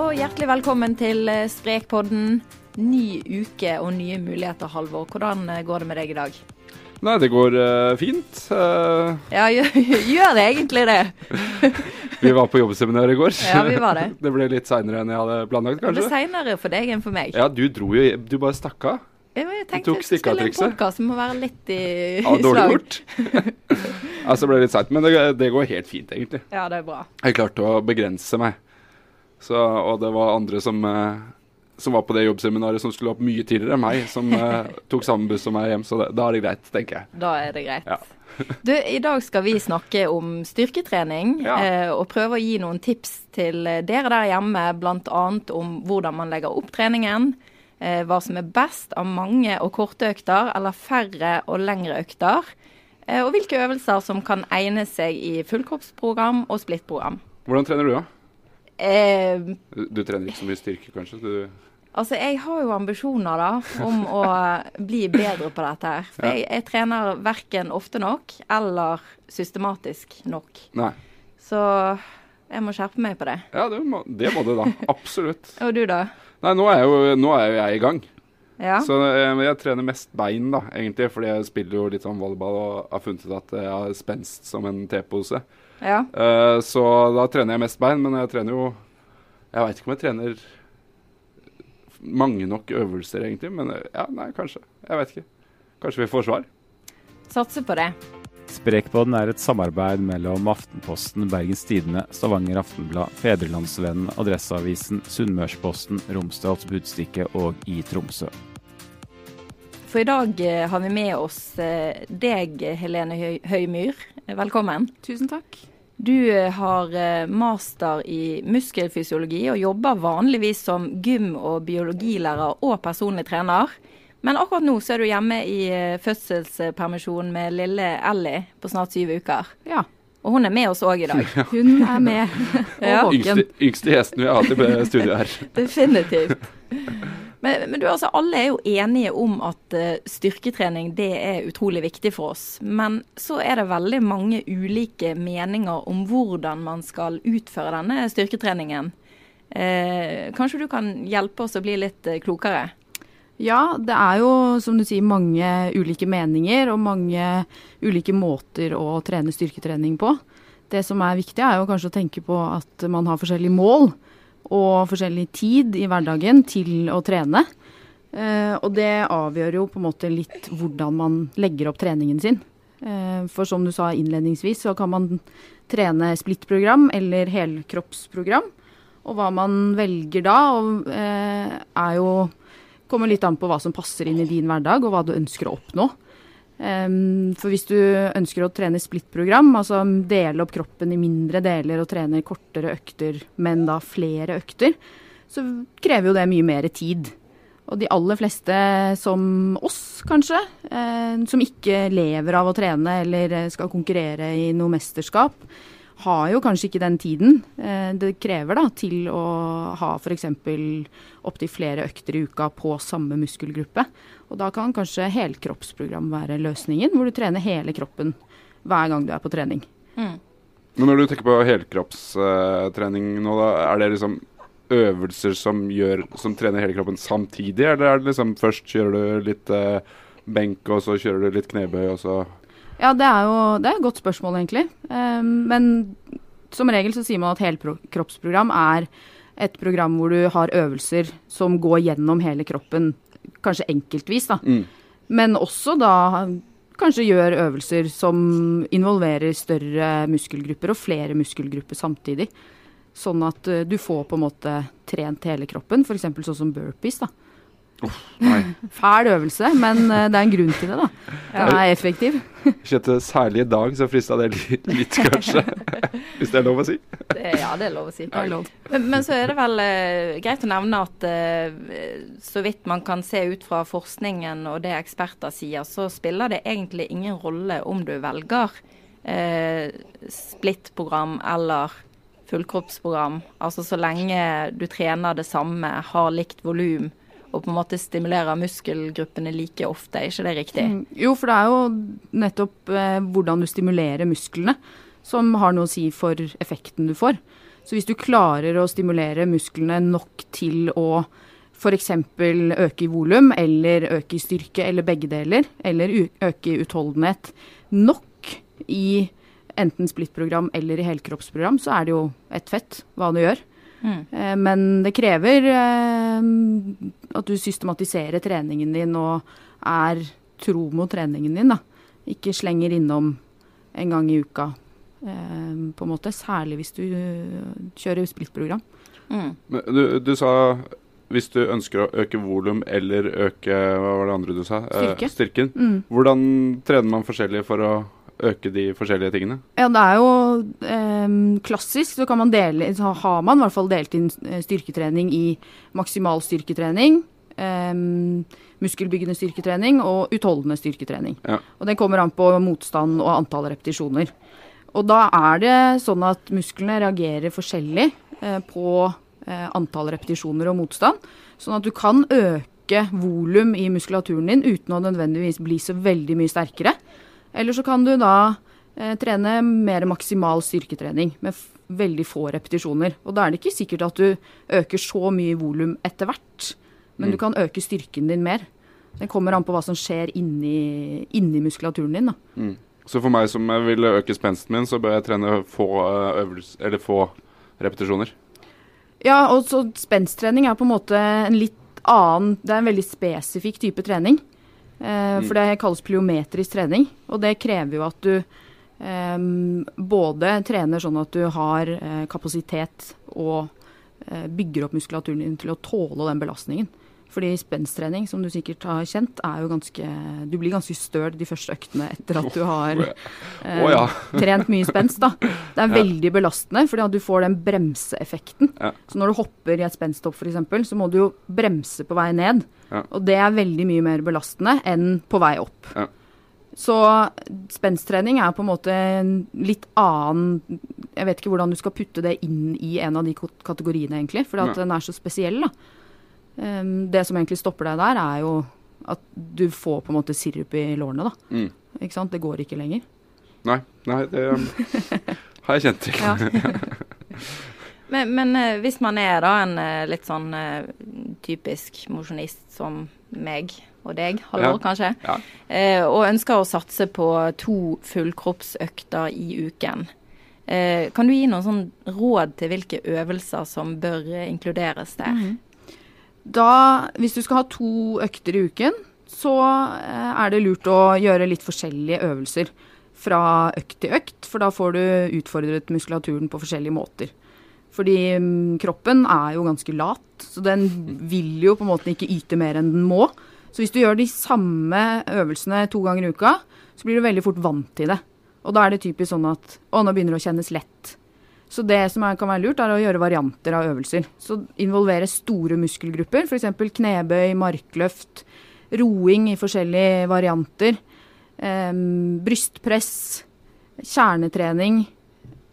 og hjertelig velkommen til eh, Sprekpodden. Ny uke og nye muligheter, Halvor. Hvordan eh, går det med deg i dag? Nei, det går uh, fint. Uh... Ja, gjør, gjør det egentlig det? vi var på jobbseminar i går. Ja, vi var det. det ble litt seinere enn jeg hadde planlagt, Det ble kanskje. seinere for deg enn for meg. Ja, du dro jo Du bare stakk av. Ja, jeg tenkte jeg skulle en podkast som må være litt i, Ja, dårlig gjort. altså, det ble litt seint. Men det, det går helt fint, egentlig. Ja, det er bra. Jeg klarte å begrense meg. Så, og det var andre som, eh, som var på det jobbseminaret som skulle opp mye tidligere enn meg, som eh, tok samme buss som meg hjem. Så det, da er det greit, tenker jeg. Da er det greit. Ja. Du, I dag skal vi snakke om styrketrening Ja. eh, og prøve å gi noen tips til eh, dere der hjemme, bl.a. om hvordan man legger opp treningen. Eh, hva som er best av mange og korte økter, eller færre og lengre økter. Eh, og hvilke øvelser som kan egne seg i fullkroppsprogram og splittprogram. Hvordan trener du, da? Eh, Du, du trener ikke så mye styrke, kanskje? Du, Altså, jeg har jo ambisjoner da, om å bli bedre på dette her. For Ja. jeg, jeg trener verken ofte nok eller systematisk nok. nei. Så jeg må skjerpe meg på det. Ja, det må, det må du, da. Absolutt. Og du, da? Nei, nå er, jo, nå er jo jeg i gang. Ja? Så jeg, jeg trener mest bein, da, egentlig. Fordi jeg spiller jo litt sånn volleyball og har funnet ut at jeg har spenst som en tepose. Ja. Uh, så da trener jeg mest bein, men jeg trener jo Jeg veit ikke om jeg trener mange nok øvelser, egentlig. Men eh, ja, nei, kanskje. Jeg veit ikke. Kanskje vi får svar. Satser på det. Sprekpodden er et samarbeid mellom Aftenposten, Bergens Tidende, Stavanger Aftenblad, Fedrelandsvennen, Adresseavisen, Sunnmørsposten, Romsdals Budstikke og i Tromsø. For i dag eh, har vi med oss deg, Helene Høymyr. Velkommen. Tusen takk. Du eh, har eh, master i muskelfysiologi og jobber vanligvis som gym- og biologilærer og personlig trener. Men akkurat nå så er du hjemme i eh, fødselspermisjon med lille Ellie på snart syv uker. Ja, Og hun er med oss òg i dag. hun er med. Og Ja. Yngste, yngste gjesten vi har hatt i studio her. Definitivt. Men, men du, altså, alle er jo enige om at eh, styrketrening det er utrolig viktig for oss. Men så er det veldig mange ulike meninger om hvordan man skal utføre denne styrketreningen. Eh, kanskje du kan hjelpe oss å bli litt eh, klokere? Ja, det er jo som du sier mange ulike meninger og mange ulike måter å trene styrketrening på. Det som er viktig er jo kanskje å tenke på at man har forskjellige mål og forskjellig tid i hverdagen til å trene. Eh, og det avgjør jo på en måte litt hvordan man legger opp treningen sin. Eh, for som du sa innledningsvis, så kan man trene splittprogram eller helkroppsprogram. Og hva man velger da, og, eh, er jo kommer litt an på hva som passer inn i din hverdag, og hva du ønsker å oppnå. Em, for hvis du ønsker å trene splittprogram, altså dele opp kroppen i mindre deler og trene kortere økter, men da flere økter, så krever jo det mye mer tid. Og de aller fleste som oss, kanskje, eh, som ikke lever av å trene eller skal konkurrere i noe mesterskap, har jo kanskje ikke den tiden eh, det krever da, til å ha f.eks. opptil flere økter i uka på samme muskelgruppe. Og da kan kanskje helkroppsprogram være løsningen, hvor du trener hele kroppen hver gang du er på trening. Men når du tenker på helkroppstrening nå, da, er det liksom øvelser som, gjør, som trener hele kroppen samtidig, eller er det liksom først kjører du litt eh, benk, og så kjører du litt knebøy, og så Ja, det er jo det er et godt spørsmål, egentlig. Um, men som regel så sier man at helkroppsprogram er et program hvor du har øvelser som går gjennom hele kroppen, kanskje enkeltvis, da. Mm. Men også da kanskje gjør øvelser som involverer større muskelgrupper og flere muskelgrupper samtidig. Sånn at eh, du får på en måte trent hele kroppen, f.eks. sånn som burpees. da. Nei. Fæl øvelse, men eh, det er en grunn til det, da. Den er effektiv. Kjente særlig i dag så frista det litt, litt kanskje. Hvis det er lov å si. Det, ja, det er lov å si. Det er lov. Men, men så er det vel eh, greit å nevne at eh, så vidt man kan se ut fra forskningen og det eksperter sier, så spiller det egentlig ingen rolle om du velger eh, splittprogram eller fullkroppsprogram. Altså så lenge du trener det samme, har likt volum og på en måte stimulerer muskelgruppene like ofte. Er ikke det riktig? Mm, Jo, for det er jo nettopp eh, hvordan du stimulerer musklene som har noe å si for effekten du får. Så hvis du klarer å stimulere musklene nok til å f.eks. øke i volum, eller øke i styrke, eller begge deler, eller øke i utholdenhet nok i enten splittprogram eller i helkroppsprogram, så er det jo ett fett hva du gjør. Mm. Eh, Men det krever eh, at du systematiserer treningen din og er tro mot treningen din. da. Ikke slenger innom en gang i uka, eh, på en måte. Særlig hvis du kjører splittprogram. Mm. Men du, du sa hvis du ønsker å øke volum eller øke Hva var det andre du sa? Eh, Styrke. styrken. Mm. Hvordan trener man forskjellig for å øke de forskjellige tingene? Ja, det er jo eh, klassisk, så kan man dele, så har man i hvert fall delt inn eh, styrketrening i maksimal styrketrening, eh, muskelbyggende styrketrening og utholdende styrketrening. Ja. Og det kommer an på motstand og antall repetisjoner. Og da er det sånn at musklene reagerer forskjellig eh, på eh, antall repetisjoner og motstand. Sånn at du kan øke volum i muskulaturen din uten å nødvendigvis bli så veldig mye sterkere. Eller så kan du da eh, trene mer maksimal styrketrening med veldig få repetisjoner. Og da er det ikke sikkert at du øker så mye volum etter hvert, men du kan øke styrken din mer. Det kommer an på hva som skjer inni, inni muskulaturen din. da. Så for meg som eh, vil øke spensten min, så bør jeg trene få øvels, eller få repetisjoner. Ja, og så spenstrening er på en måte en litt annen Det er en veldig spesifikk type trening. Eh, For det kalles pliometrisk trening, og det krever jo at du eh, både trener sånn at du har eh, kapasitet og eh, bygger opp muskulaturen din til å tåle den belastningen. Fordi spenstrening, som du sikkert har kjent, er jo ganske Du blir ganske støl de første øktene etter at du har eh, oh, ja. trent mye spenst. da. Det er veldig belastende, fordi at du får den bremseeffekten. Ja. Så når du hopper i et spensthopp f.eks., så må du jo bremse på vei ned. Ja. Og det er veldig mye mer belastende enn på vei opp. Så spenstrening er på en måte en litt annen Jeg vet ikke hvordan du skal putte det inn i en av de kategoriene, egentlig, fordi at Nei. den er så spesiell. da. Um, det som egentlig stopper deg der, er jo at du får på en måte sirup i lårene. da. Mm. Ikke sant? Det går ikke lenger. Nei, nei, det um, har jeg kjent til. Ja. Men, men eh, hvis man er da en eh, litt sånn eh, typisk mosjonist som meg og deg, halvår Ja. kanskje, Ja. og ønsker å satse på to fullkroppsøkter i uken, kan du gi noen sånn råd til hvilke øvelser som bør inkluderes der? Mhm. Da, hvis du skal ha to økter i uken, så eh, er det lurt å gjøre litt forskjellige øvelser fra økt til økt, for da får du utfordret muskulaturen på forskjellige måter. Fordi mm, kroppen er jo ganske lat, så den vil jo på en måte ikke yte mer enn den må. Så hvis du gjør de samme øvelsene to ganger i uka, så blir du veldig fort vant til det. Og da er det typisk sånn at å, nå begynner det å kjennes lett. Så det som er, kan være lurt, er å gjøre varianter av øvelser. Så involvere store muskelgrupper, f.eks. knebøy, markløft, roing i forskjellige varianter, Eh, brystpress, kjernetrening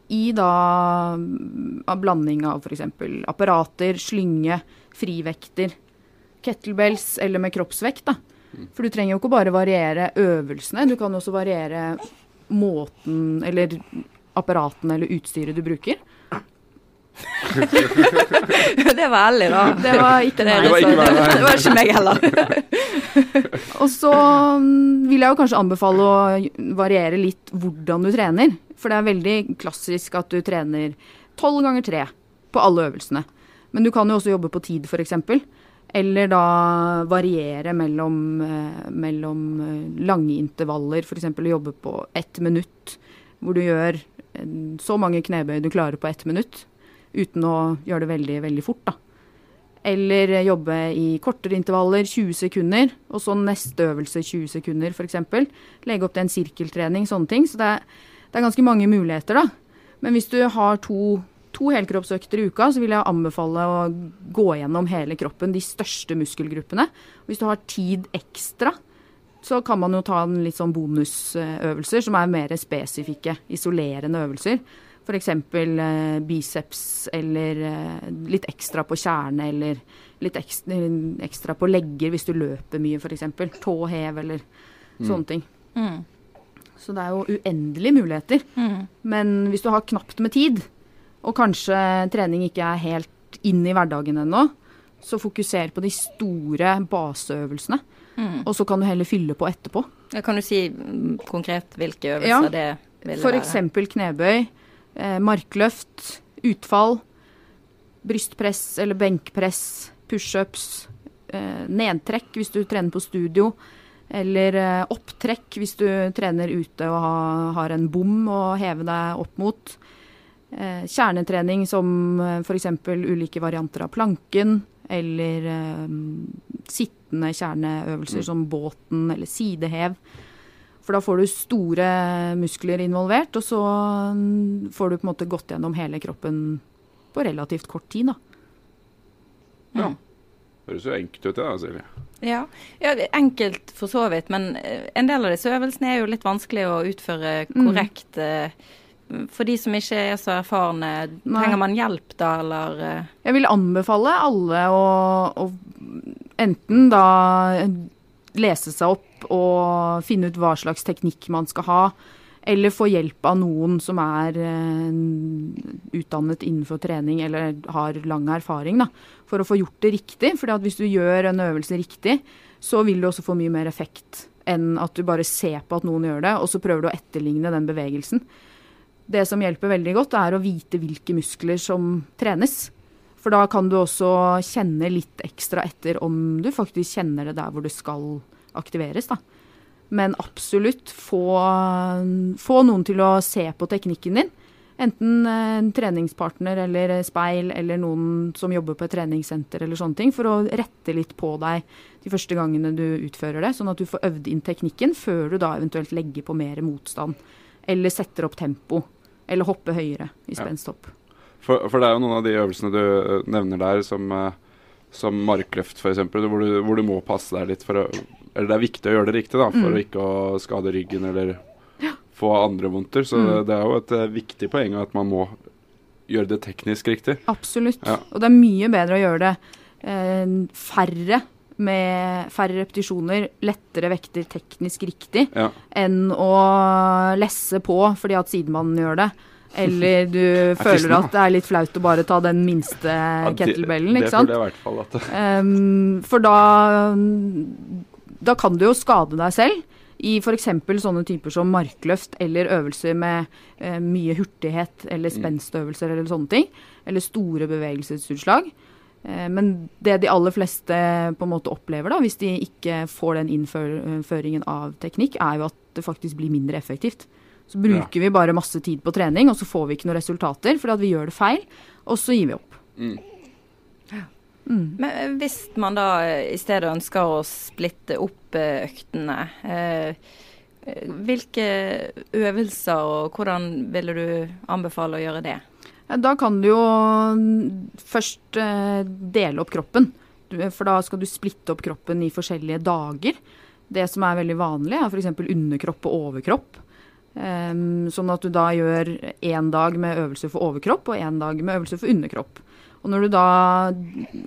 i da av blanding av f.eks. apparater, slynge, frivekter, kettlebells eller med kroppsvekt. da. For du trenger jo ikke bare variere øvelsene, du kan også variere måten eller apparatene eller utstyret du bruker. det var ærlig, da. Det var ikke det. Det var ikke meg, det var ikke meg heller. Og så mm, vil jeg jo kanskje anbefale å variere litt hvordan du trener. For det er veldig klassisk at du trener tolv ganger tre på alle øvelsene. Men du kan jo også jobbe på tid, f.eks. Eller da variere mellom, eh, mellom eh, lange intervaller, f.eks. å jobbe på ett minutt. Hvor du gjør så mange knebøy du klarer på ett minutt. Uten å gjøre det veldig, veldig fort, da. Eller jobbe i kortere intervaller, 20 sekunder, og så neste øvelse 20 sekunder f.eks. Legge opp til en sirkeltrening, sånne ting. Så det er, det er ganske mange muligheter, da. Men hvis du har to, to helkroppsøkter i uka, så vil jeg anbefale å gå gjennom hele kroppen, de største muskelgruppene. Hvis du har tid ekstra, så kan man jo ta en litt sånn bonusøvelser som er mer spesifikke, isolerende øvelser. F.eks. Eh, biceps eller eh, litt ekstra på kjerne eller litt ekstra, ekstra på legger hvis du løper mye f.eks. Tåhev eller sånne ting. Mm. Så det er jo uendelige muligheter. Mm. Men hvis du har knapt med tid, og kanskje trening ikke er helt inn i hverdagen ennå, så fokuser på de store baseøvelsene. Mm. Og så kan du heller fylle på etterpå. Ja, kan du si konkret hvilke øvelser Ja, det ville For være? eksempel knebøy, eh, markløft, utfall, brystpress eller benkpress, pushups, eh, nedtrekk hvis du trener på studio, eller eh, opptrekk hvis du trener ute og ha, har en bom å heve deg opp mot. Eh, kjernetrening som eh, f.eks. ulike varianter av planken, eller eh, sittende kjerneøvelser som båten eller sidehev. For da får du store muskler involvert, og så mm, får du på en måte gått gjennom hele kroppen på relativt kort tid. da. Ja. Høres jo enkelt ut, det da, Silje. Ja. ja, enkelt for så vidt, men eh, en del av disse øvelsene er jo litt vanskelig å utføre Mm. korrekt. eh, For de som ikke er så erfarne, Nei. trenger man hjelp da, eller eh? Jeg vil anbefale alle å, å enten da lese seg opp og finne ut hva slags teknikk man skal ha, eller få hjelp av noen som er eh, utdannet innenfor trening eller har lang erfaring, da, for å få gjort det riktig. For hvis du gjør en øvelse riktig, så vil du også få mye mer effekt enn at du bare ser på at noen gjør det, og så prøver du å etterligne den bevegelsen. Det som hjelper veldig godt, er å vite hvilke muskler som trenes. For da kan du også kjenne litt ekstra etter om du faktisk kjenner det der hvor det skal aktiveres. da. Men absolutt få, få noen til å se på teknikken din. Enten en treningspartner eller speil eller noen som jobber på et treningssenter eller sånne ting, for å rette litt på deg de første gangene du utfører det, sånn at du får øvd inn teknikken før du da eventuelt legger på mer motstand. Eller setter opp tempo. Eller hoppe høyere i Ja. For, for det er jo noen av de øvelsene du eh, nevner der, som, eh, som markløft f.eks., hvor, du- hvor du må passe deg litt for å Eller det er viktig å gjøre det riktig, da, for Mm. å ikke å skade ryggen eller få andre vondter. Så Mm. det er jo et eh, viktig poeng at man må gjøre det teknisk riktig. Absolutt. Ja. Og det er mye bedre å gjøre det eh, færre med færre repetisjoner, lettere vekter teknisk riktig, Ja. enn å lesse på fordi at sidemannen gjør det. Eller du føler fristende, at det er litt flaut å bare ta den minste Ja, kettlebellen, ikke sant? føler jeg i hvert fall at um, for da, da kan du jo skade deg selv i f.eks. sånne typer som markløft eller øvelser med eh, mye hurtighet eller spenstøvelser eller sånne ting. Eller store bevegelsesutslag. Eh, men det de aller fleste på en måte opplever, da, hvis de ikke får den innføringen av teknikk, er jo at det faktisk blir mindre effektivt. Så bruker vi bare masse tid på trening, og så får vi ikke noen resultater fordi at vi gjør det feil, og så gir vi opp. mm. Mm. Men eh, hvis man da eh, i stedet ønsker å splitte opp eh, øktene, eh, eh, hvilke øvelser og hvordan ville du anbefale å gjøre det? Da kan du jo først eh, dele opp kroppen. For da skal du splitte opp kroppen i forskjellige dager. Det som er veldig vanlig, er f.eks. underkropp og overkropp. Ehm, sånn at du da gjør én dag med øvelse for overkropp og én dag med øvelse for underkropp. Og når du da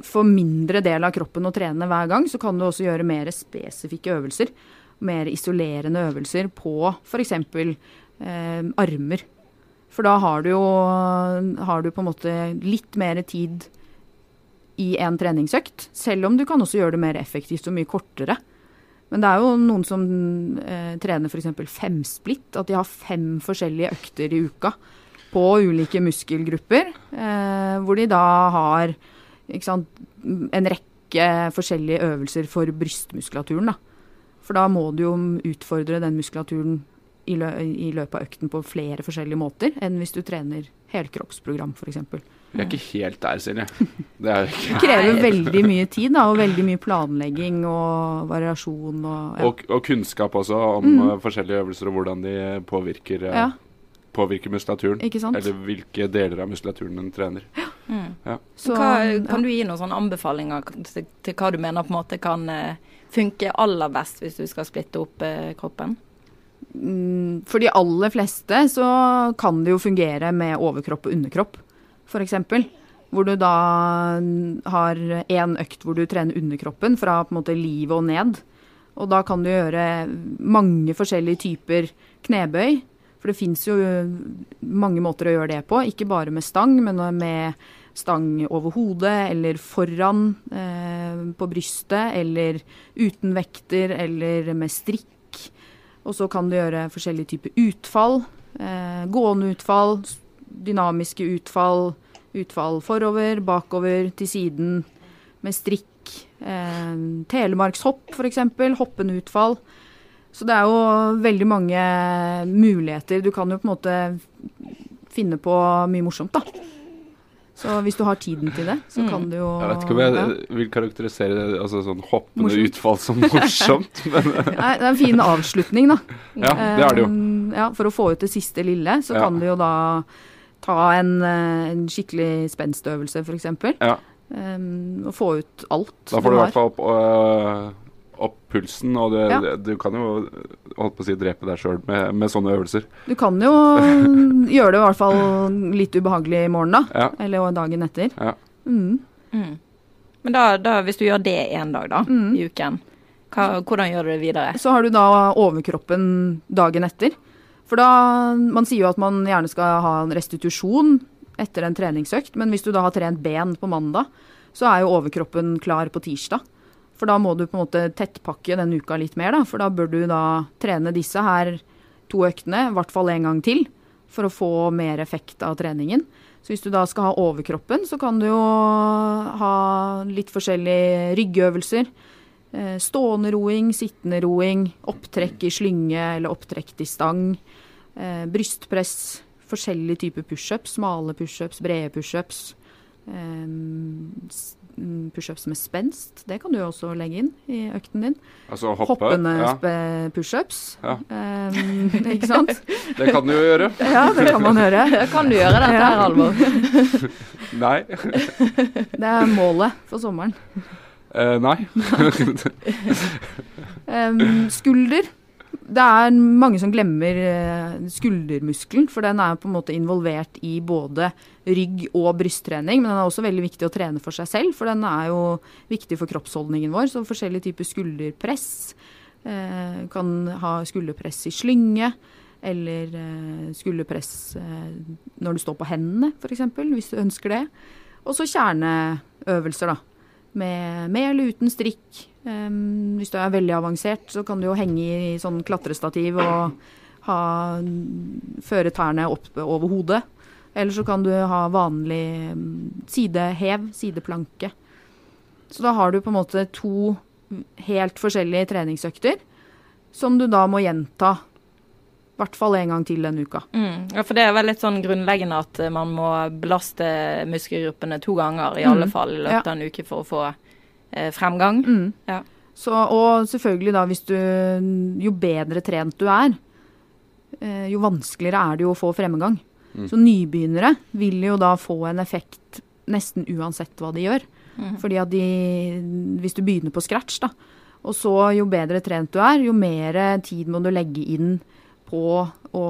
får mindre del av kroppen å trene hver gang, så kan du også gjøre mer spesifikke øvelser. Mer isolerende øvelser på f.eks. Eh, armer. For da har du jo har du på en måte litt mer tid i en treningsøkt. Selv om du kan også gjøre det mer effektivt og mye kortere. Men det er jo noen som eh, trener f.eks. femsplitt. At de har fem forskjellige økter i uka på ulike muskelgrupper. Eh, hvor de da har sant, en rekke forskjellige øvelser for brystmuskulaturen. Da. For da må du jo utfordre den muskulaturen i, lø i løpet av økten på flere forskjellige måter enn hvis du trener helkroppsprogram f.eks. Vi er ikke helt der, Silje. Det er ikke. Det krever veldig mye tid da, og veldig mye planlegging og variasjon. Og, ja. Og, og kunnskap også om Mm. eh, forskjellige øvelser og hvordan de påvirker, eh, Ja. påvirker muskulaturen. Ikke sant? Eller hvilke deler av muskulaturen den trener. Så, hva, kan du gi noen sånne anbefalinger til, til hva du mener på en måte kan eh, funke aller best hvis du skal splitte opp eh, kroppen? Mm, For de aller fleste så kan det jo fungere med overkropp og underkropp, f.eks. Hvor du da har én økt hvor du trener underkroppen fra på en måte livet og ned. Og da kan du gjøre mange forskjellige typer knebøy. For det fins jo mange måter å gjøre det på. Ikke bare med stang, men med stang over hodet eller foran eh, på brystet, eller uten vekter, eller med strikk. Og så kan du gjøre forskjellige typer utfall. Eh, gående utfall, dynamiske utfall, utfall forover, bakover, til siden, med strikk. Eh, telemarkshopp f.eks., hoppende utfall. Så det er jo veldig mange muligheter. Du kan jo på en måte finne på mye morsomt, da. Så hvis du har tiden til det, så kan du jo Jeg vet ikke om jeg ja. vil karakterisere det, altså sånn hoppende Morsomt. utfall som morsomt, men Nei, det er en fin avslutning, da. ja, det er det jo. Ja, for å få ut det siste lille, så Ja. kan du jo da ta en, eh, en skikkelig spenstøvelse, f.eks. Ja. Um, og få ut alt Da får du i hvert fall opp, øh, opp pulsen, og det, Ja. du kan jo holdt på å si drepe deg sjøl med, med sånne øvelser. Du kan jo gjøre det i hvert fall litt ubehagelig i morgen, da. Ja. Eller dagen etter. Ja. Mm. Mm. Men da, da, hvis du gjør det én dag da, Mm. i uken, hva, hvordan gjør du det videre? Så har du da overkroppen dagen etter. For da Man sier jo at man gjerne skal ha en restitusjon etter en treningsøkt, men hvis du da har trent ben på mandag, så er jo overkroppen klar på tirsdag. For da må du på en måte tettpakke den uka litt mer, da. For da bør du da trene disse her to øktene, i hvert fall en gang til, for å få mer effekt av treningen. Så hvis du da skal ha overkroppen, så kan du jo ha litt forskjellige ryggøvelser. Eh, Stående roing, sittende roing, opptrekk i slynge eller opptrekk til stang. Eh, brystpress, forskjellige typer pushups. Smale pushups, brede pushups. Pushups med spenst, det kan du også legge inn i økten din. Altså hoppe. Hoppende Ja, pushups. Ja. Um, ikke sant? det kan du jo gjøre. Ja, det kan man gjøre. Det Kan du gjøre dette her. Alvor? Nei. Det er målet for sommeren. Uh, nei. Um, skulder. Det er mange som glemmer eh, skuldermuskelen, for den er på en måte involvert i både rygg- og brysttrening. Men den er også veldig viktig å trene for seg selv, for den er jo viktig for kroppsholdningen vår. Så forskjellige typer skulderpress. Eh, kan ha skulderpress i slynge. Eller eh, skulderpress eh, når du står på hendene, f.eks., hvis du ønsker det. Og så kjerneøvelser, da. Med, med eller uten strikk. Um, hvis du er veldig avansert, så kan du jo henge i sånn klatrestativ og ha, føre tærne opp over hodet. Eller så kan du ha vanlig sidehev, sideplanke. Så da har du på en måte to helt forskjellige treningsøkter som du da må gjenta i hvert fall en gang til denne uka. Mm. Ja, for det er vel litt sånn grunnleggende at eh, man må belaste muskelgruppene to ganger, i Mm. alle fall i løpet av en uke for å få eh, fremgang. Mm. Ja. Så, og selvfølgelig da, hvis du Jo bedre trent du er, eh, jo vanskeligere er det jo å få fremgang. Mm. Så nybegynnere vil jo da få en effekt nesten uansett hva de gjør. Mhm. Fordi at de Hvis du begynner på scratch, da, og så jo bedre trent du er, jo mer tid må du legge inn på å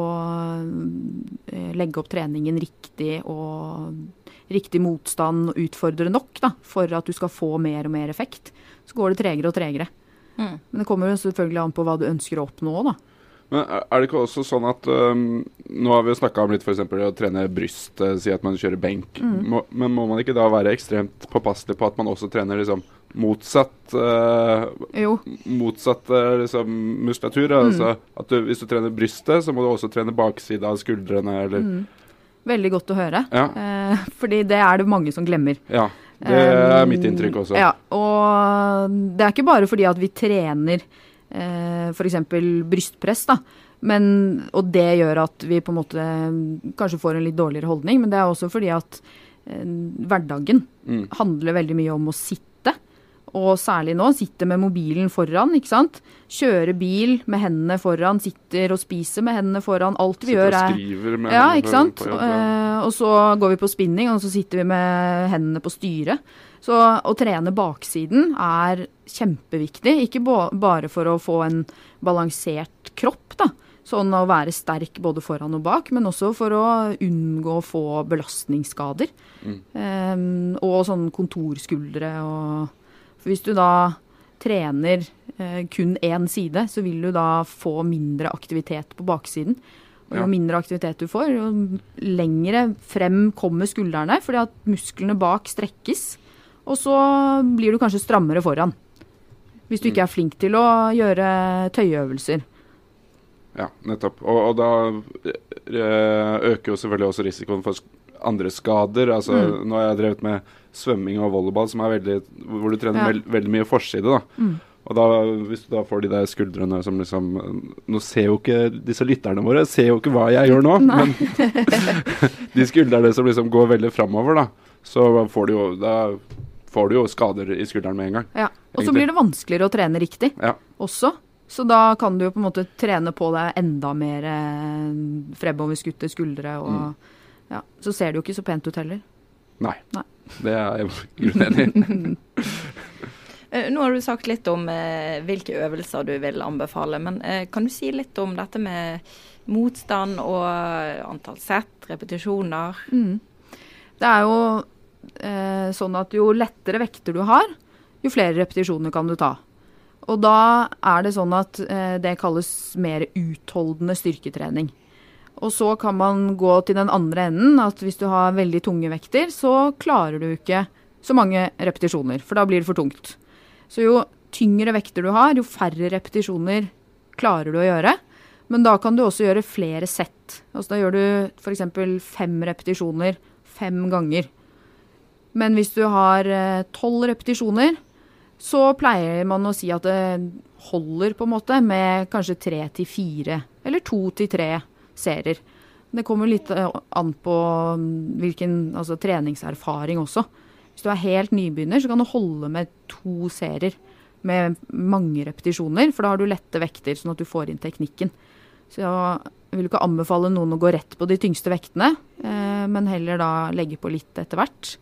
eh, legge opp treningen riktig og riktig motstand og utfordre nok da, for at du skal få mer og mer effekt. Så går det tregere og tregere. Mm. Men det kommer jo selvfølgelig an på hva du ønsker å oppnå, da. Men er det ikke også sånn at um, Nå har vi jo snakka om litt f.eks. å trene bryst, si at man kjører benk. Mm. Må, men må man ikke da være ekstremt påpasselig på at man også trener liksom motsatt uh. Motsatt uh, liksom, muskulatur? Mm. Altså at du, hvis du trener brystet, så må du også trene baksida av skuldrene, eller Mm. Veldig godt å høre. Ja. Eh, fordi det er det mange som glemmer. Ja. Det er Um, mitt inntrykk også. Ja, og det er ikke bare fordi at vi trener eh, f.eks. brystpress, da. Men, og det gjør at vi på en måte kanskje får en litt dårligere holdning, men det er også fordi at eh, hverdagen Mm. handler veldig mye om å sitte. Og særlig nå, sitte med mobilen foran, ikke sant. Kjøre bil med hendene foran, sitter og spiser med hendene foran. Alt vi Sitter gjør og er skriver med Ja, hendene ikke sant. jobb, ja. Eh, og så går vi på spinning, og så sitter vi med hendene på styret. Så å trene baksiden er kjempeviktig. Ikke bare for å få en balansert kropp, da. Sånn å være sterk både foran og bak, men også for å unngå å få belastningsskader. Eh, og sånn kontorskuldre og For hvis du da trener eh, kun én side, så vil du da få mindre aktivitet på baksiden. Og jo Ja. mindre aktivitet du får, jo lengre frem kommer skuldrene, fordi at musklene bak strekkes. Og så blir du kanskje strammere foran. Hvis du ikke er flink til å gjøre tøyeøvelser. Ja, nettopp. Og, og da eh, øker jo selvfølgelig også risikoen for andre skader. Altså, Mm. Nå har jeg drevet med svømming og volleyball, som er veldig, hvor du trener Ja. veld, veldig mye forside. da. Mm. Og da, hvis du da får de der skuldrene som liksom Nå ser jo ikke disse lytterne våre ser jo ikke hva jeg gjør nå, men de skuldrene som liksom går veldig framover, da, så får du jo får du jo skader i skulderen med en gang. Ja. Og så blir det vanskeligere å trene riktig Ja. også. Så da kan du jo på en måte trene på deg enda mer eh, fremoverskutte skuldre. Og Mm. ja, så ser det jo ikke så pent ut heller. Nei. Nei. Det er jeg grunnenig i. Eh, Nå har du sagt litt om eh, hvilke øvelser du vil anbefale, men eh, kan du si litt om dette med motstand og antall sett, repetisjoner? Mm. Det er jo eh, sånn at jo lettere vekter du har, jo flere repetisjoner kan du ta. Og da er det sånn at eh, det kalles mer utholdende styrketrening. Og så kan man gå til den andre enden, at hvis du har veldig tunge vekter, så klarer du ikke så mange repetisjoner, for da blir det for tungt. Så jo tyngre vekter du har, jo færre repetisjoner klarer du å gjøre. Men da kan du også gjøre flere sett. Altså da gjør du f.eks. fem repetisjoner fem ganger. Men hvis du har eh, tolv repetisjoner, så pleier man å si at det holder på en måte med kanskje tre til fire, eller to til tre serier. Det kommer litt eh, an på mm, hvilken altså, treningserfaring også. Hvis du er helt nybegynner, så kan du holde med to serier med mange repetisjoner, for da har du lette vekter, sånn at du får inn teknikken. Så jeg vil ikke anbefale noen å gå rett på de tyngste vektene, eh, men heller da legge på litt etter hvert.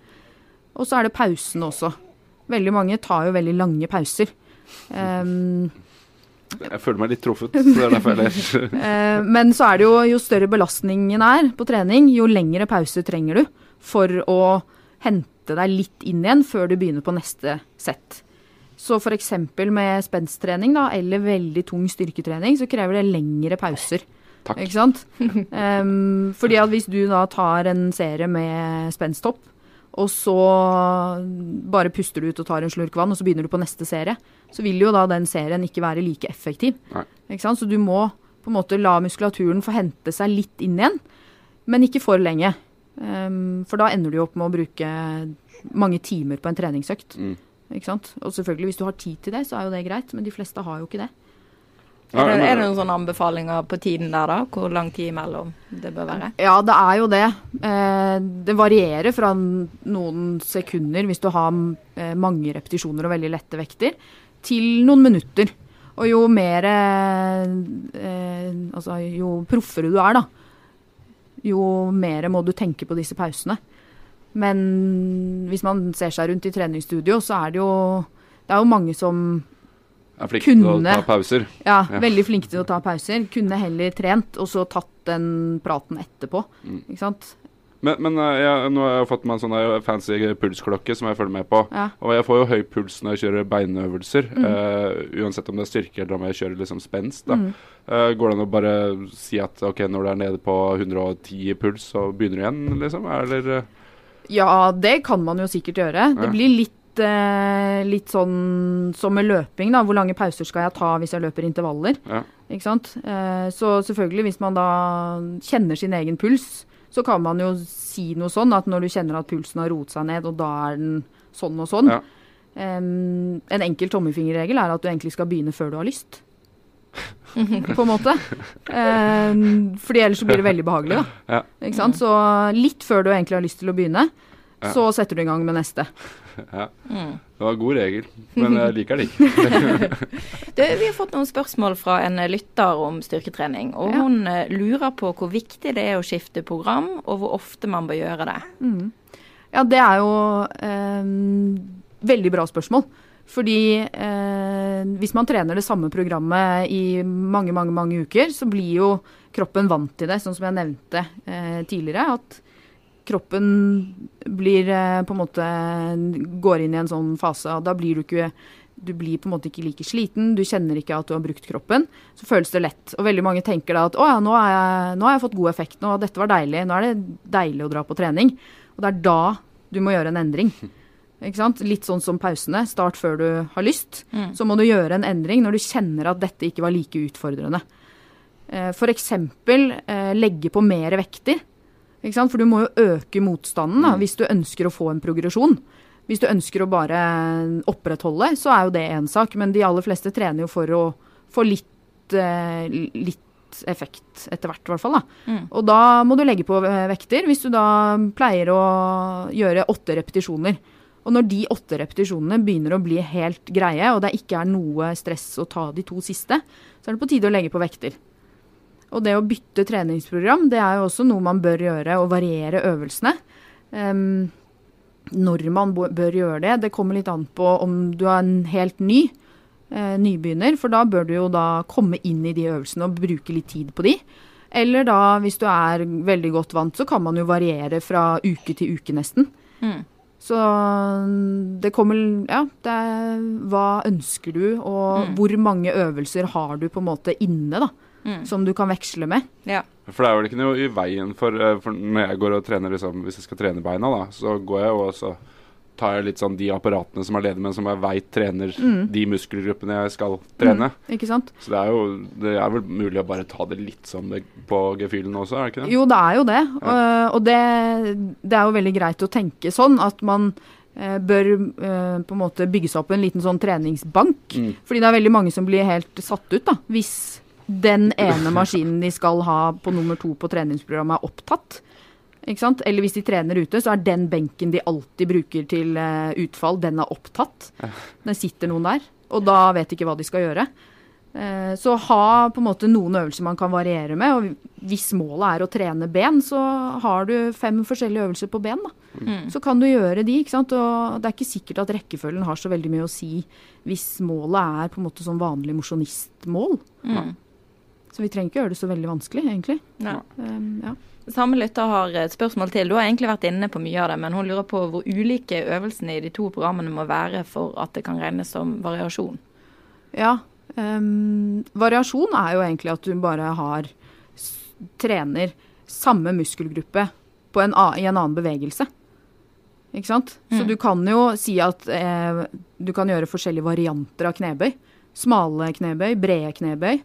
Og så er det pausene også. Veldig mange tar jo veldig lange pauser. Um, Jeg føler meg litt truffet. så det er derfor jeg ler. Eh, men så er det jo, jo større belastningen er på trening, jo lengre pause trenger du for å hente deg litt inn igjen før du begynner på neste sett. Så f.eks. med spensttrening da, eller veldig tung styrketrening, så krever det lengre pauser. Takk. Ikke sant? um, fordi at hvis du da tar en serie med spensthopp, og så bare puster du ut og tar en slurk vann, og så begynner du på neste serie, så vil jo da den serien ikke være like effektiv. Så du må på en måte la muskulaturen få hente seg litt inn igjen, men ikke for lenge. Um, for da ender du opp med å bruke mange timer på en treningsøkt. Mm. Ikke sant? Og selvfølgelig, hvis du har tid til det, så er jo det greit, men de fleste har jo ikke det. Er det, er det noen sånne anbefalinger på tiden der, da? Hvor lang tid imellom det bør være? Ja, det er jo det. Eh, det varierer fra noen sekunder hvis du har eh, mange repetisjoner og veldig lette vekter, til noen minutter. Og jo mer eh, eh, Altså, jo proffere du er, da, jo mer må du tenke på disse pausene. Men hvis man ser seg rundt i treningsstudio, så er det jo Det er jo mange som Er flink til å ta pauser. ja, Ja. veldig flinke til å ta pauser. Kunne heller trent, og så tatt den praten etterpå. Mm. Ikke sant? Men, men eh, jeg, nå har jeg fått meg en sånn fancy pulsklokke som jeg følger med på. Ja. Og jeg får jo høy puls når jeg kjører beinøvelser, Mm. Uh, uansett om det er styrke eller om jeg kjører liksom spenst. Mm. Uh, går det an å bare si at ok, når du er nede på 110 i puls, så begynner du igjen, liksom? Eller eh, Ja, det kan man jo sikkert gjøre. Det blir litt, eh, litt sånn som med løping, da. Hvor lange pauser skal jeg ta hvis jeg løper intervaller? Ja. Ikke sant? Eh, så selvfølgelig, hvis man da kjenner sin egen puls, så kan man jo si noe sånn at når du kjenner at pulsen har roet seg ned, og da er den sånn og sånn. Ja. Um, en enkel tommelfingerregel er at du egentlig skal begynne før du har lyst. på en måte. Um, fordi ellers så blir det veldig behagelig, da. Ja. Ikke sant? Så litt før du egentlig har lyst til å begynne. Ja. Så setter du i gang med neste. Ja. Det var en god regel, men jeg liker det ikke. Du, vi har fått noen spørsmål fra en lytter om styrketrening. og Ja. Hun eh, lurer på hvor viktig det er å skifte program, og hvor ofte man bør gjøre det. Ja, det er jo eh, veldig bra spørsmål. Fordi eh, hvis man trener det samme programmet i mange, mange, mange uker, så blir jo kroppen vant til det, sånn som jeg nevnte eh, tidligere. At kroppen blir eh, på en måte går inn i en sånn fase, og da blir du ikke du blir på en måte ikke like sliten, du kjenner ikke at du har brukt kroppen. Så føles det lett. Og veldig mange tenker da at å ja, nå, jeg, nå har jeg fått god effekt, nå, dette var deilig, nå er det deilig å dra på trening. Og det er da du må gjøre en endring. Ikke sant? Litt sånn som pausene. Start før du har lyst. Så må du gjøre en endring når du kjenner at dette ikke var like utfordrende. Eh, F.eks. Eh, legge på mer vekter. For du må jo øke motstanden da, hvis du ønsker å få en progresjon. Hvis du ønsker å bare opprettholde, så er jo det én sak. Men de aller fleste trener jo for å få litt, eh, litt effekt etter hvert, i hvert fall. Da. Og da må du legge på vekter, hvis du da pleier å gjøre åtte repetisjoner. Og når de åtte repetisjonene begynner å bli helt greie, og det ikke er noe stress å ta de to siste, så er det på tide å legge på vekter. Og det å bytte treningsprogram, det er jo også noe man bør gjøre, og variere øvelsene. Um, når man bør gjøre det, det kommer litt an på om du er en helt ny eh, nybegynner, for da bør du jo da komme inn i de øvelsene og bruke litt tid på de. Eller da, hvis du er veldig godt vant, så kan man jo variere fra uke til uke nesten. Mm. Så mm, det kommer Ja, det er hva ønsker du, og hvor mange øvelser har du på en måte inne, da. Som du kan veksle med. Ja. For det er vel ikke noe i veien for, eh, for når jeg går og trener liksom, Hvis jeg skal trene beina, da, så går jeg og så tar jeg litt sånn de apparatene som er ledige, men som jeg veit trener de muskelgruppene jeg skal trene. Ikke sant? Så det er jo det er vel mulig å bare ta det litt sånn det- på gefühlen også, er det ikke det? Jo, det er jo det. Og, og det, det er jo veldig greit å tenke sånn at man eh, bør uh, på en måte bygge seg opp en liten sånn treningsbank. Mm. Fordi det er veldig mange som blir helt satt ut, da. Hvis den ene maskinen de skal ha på nummer to på treningsprogrammet er opptatt. Ikke sant? Eller hvis de trener ute, så er den benken de alltid bruker til eh, utfall, den er opptatt. Det sitter noen der, og da vet de ikke hva de skal gjøre. Eh, Så ha på en måte noen øvelser man kan variere med. Og hvis målet er å trene ben, så har du fem forskjellige øvelser på ben. Da. Så kan du gjøre de. ikke sant? Og det er ikke sikkert at rekkefølgen har så veldig mye å si hvis målet er på en måte sånn vanlig mosjonistmål. Mm. Så vi trenger ikke gjøre det så veldig vanskelig, egentlig. Ja. Um, ja. Samme lytter har et spørsmål til. Du har egentlig vært inne på mye av det, men hun lurer på hvor ulike øvelsene i de to programmene må være for at det kan regnes som variasjon. Ja. um, variasjon er jo egentlig at du bare har trener samme muskelgruppe på en, i en annen bevegelse. Ikke sant? Så du kan jo si at eh, du kan gjøre forskjellige varianter av knebøy. Smale knebøy, brede knebøy.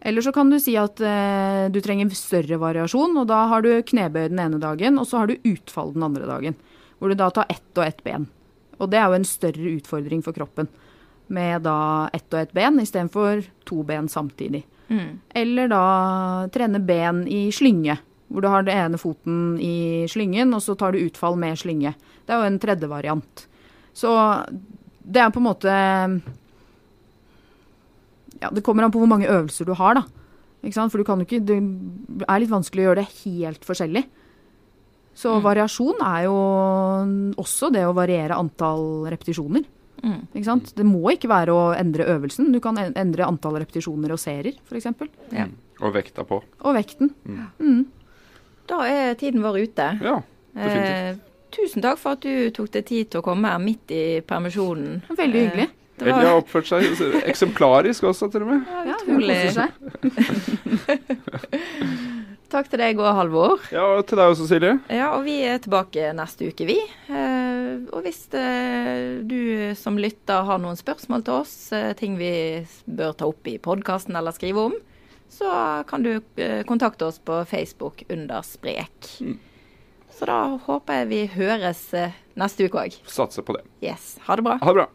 Eller så kan du si at eh, du trenger større variasjon, og da har du knebøy den ene dagen, og så har du utfall den andre dagen. Hvor du da tar ett og ett ben. Og det er jo en større utfordring for kroppen. Med da ett og ett ben istedenfor to ben samtidig. Eller da trene ben i slynge. Hvor du har den ene foten i slyngen, og så tar du utfall med slynge. Det er jo en tredje variant. Så det er på en måte Ja, det kommer an på hvor mange øvelser du har, da. Ikke sant? For du kan jo ikke Det er litt vanskelig å gjøre det helt forskjellig. Så variasjon er jo også det å variere antall repetisjoner. Ikke sant? Det må ikke være å endre øvelsen. Du kan endre antall repetisjoner og serier, f.eks. Ja. Og vekta på. Og vekten. Da er tiden vår ute. Ja, definitivt. Eh, tusen takk for at du tok deg tid til å komme her midt i permisjonen. Veldig hyggelig. Var- Ellie har oppført seg eksemplarisk også, til og med. Ja, utrolig. hun koser seg. Takk til deg òg, Halvor. Ja, og til deg også, Silje. Ja, og vi er tilbake neste uke, vi. Eh, og hvis eh, du som lytter har noen spørsmål til oss, eh, ting vi bør ta opp i podkasten eller skrive om, så kan du kontakte oss på Facebook under Sprek. Så da håper jeg vi høres neste uke òg. Satser på det. Yes. Ha det bra. Ha det bra.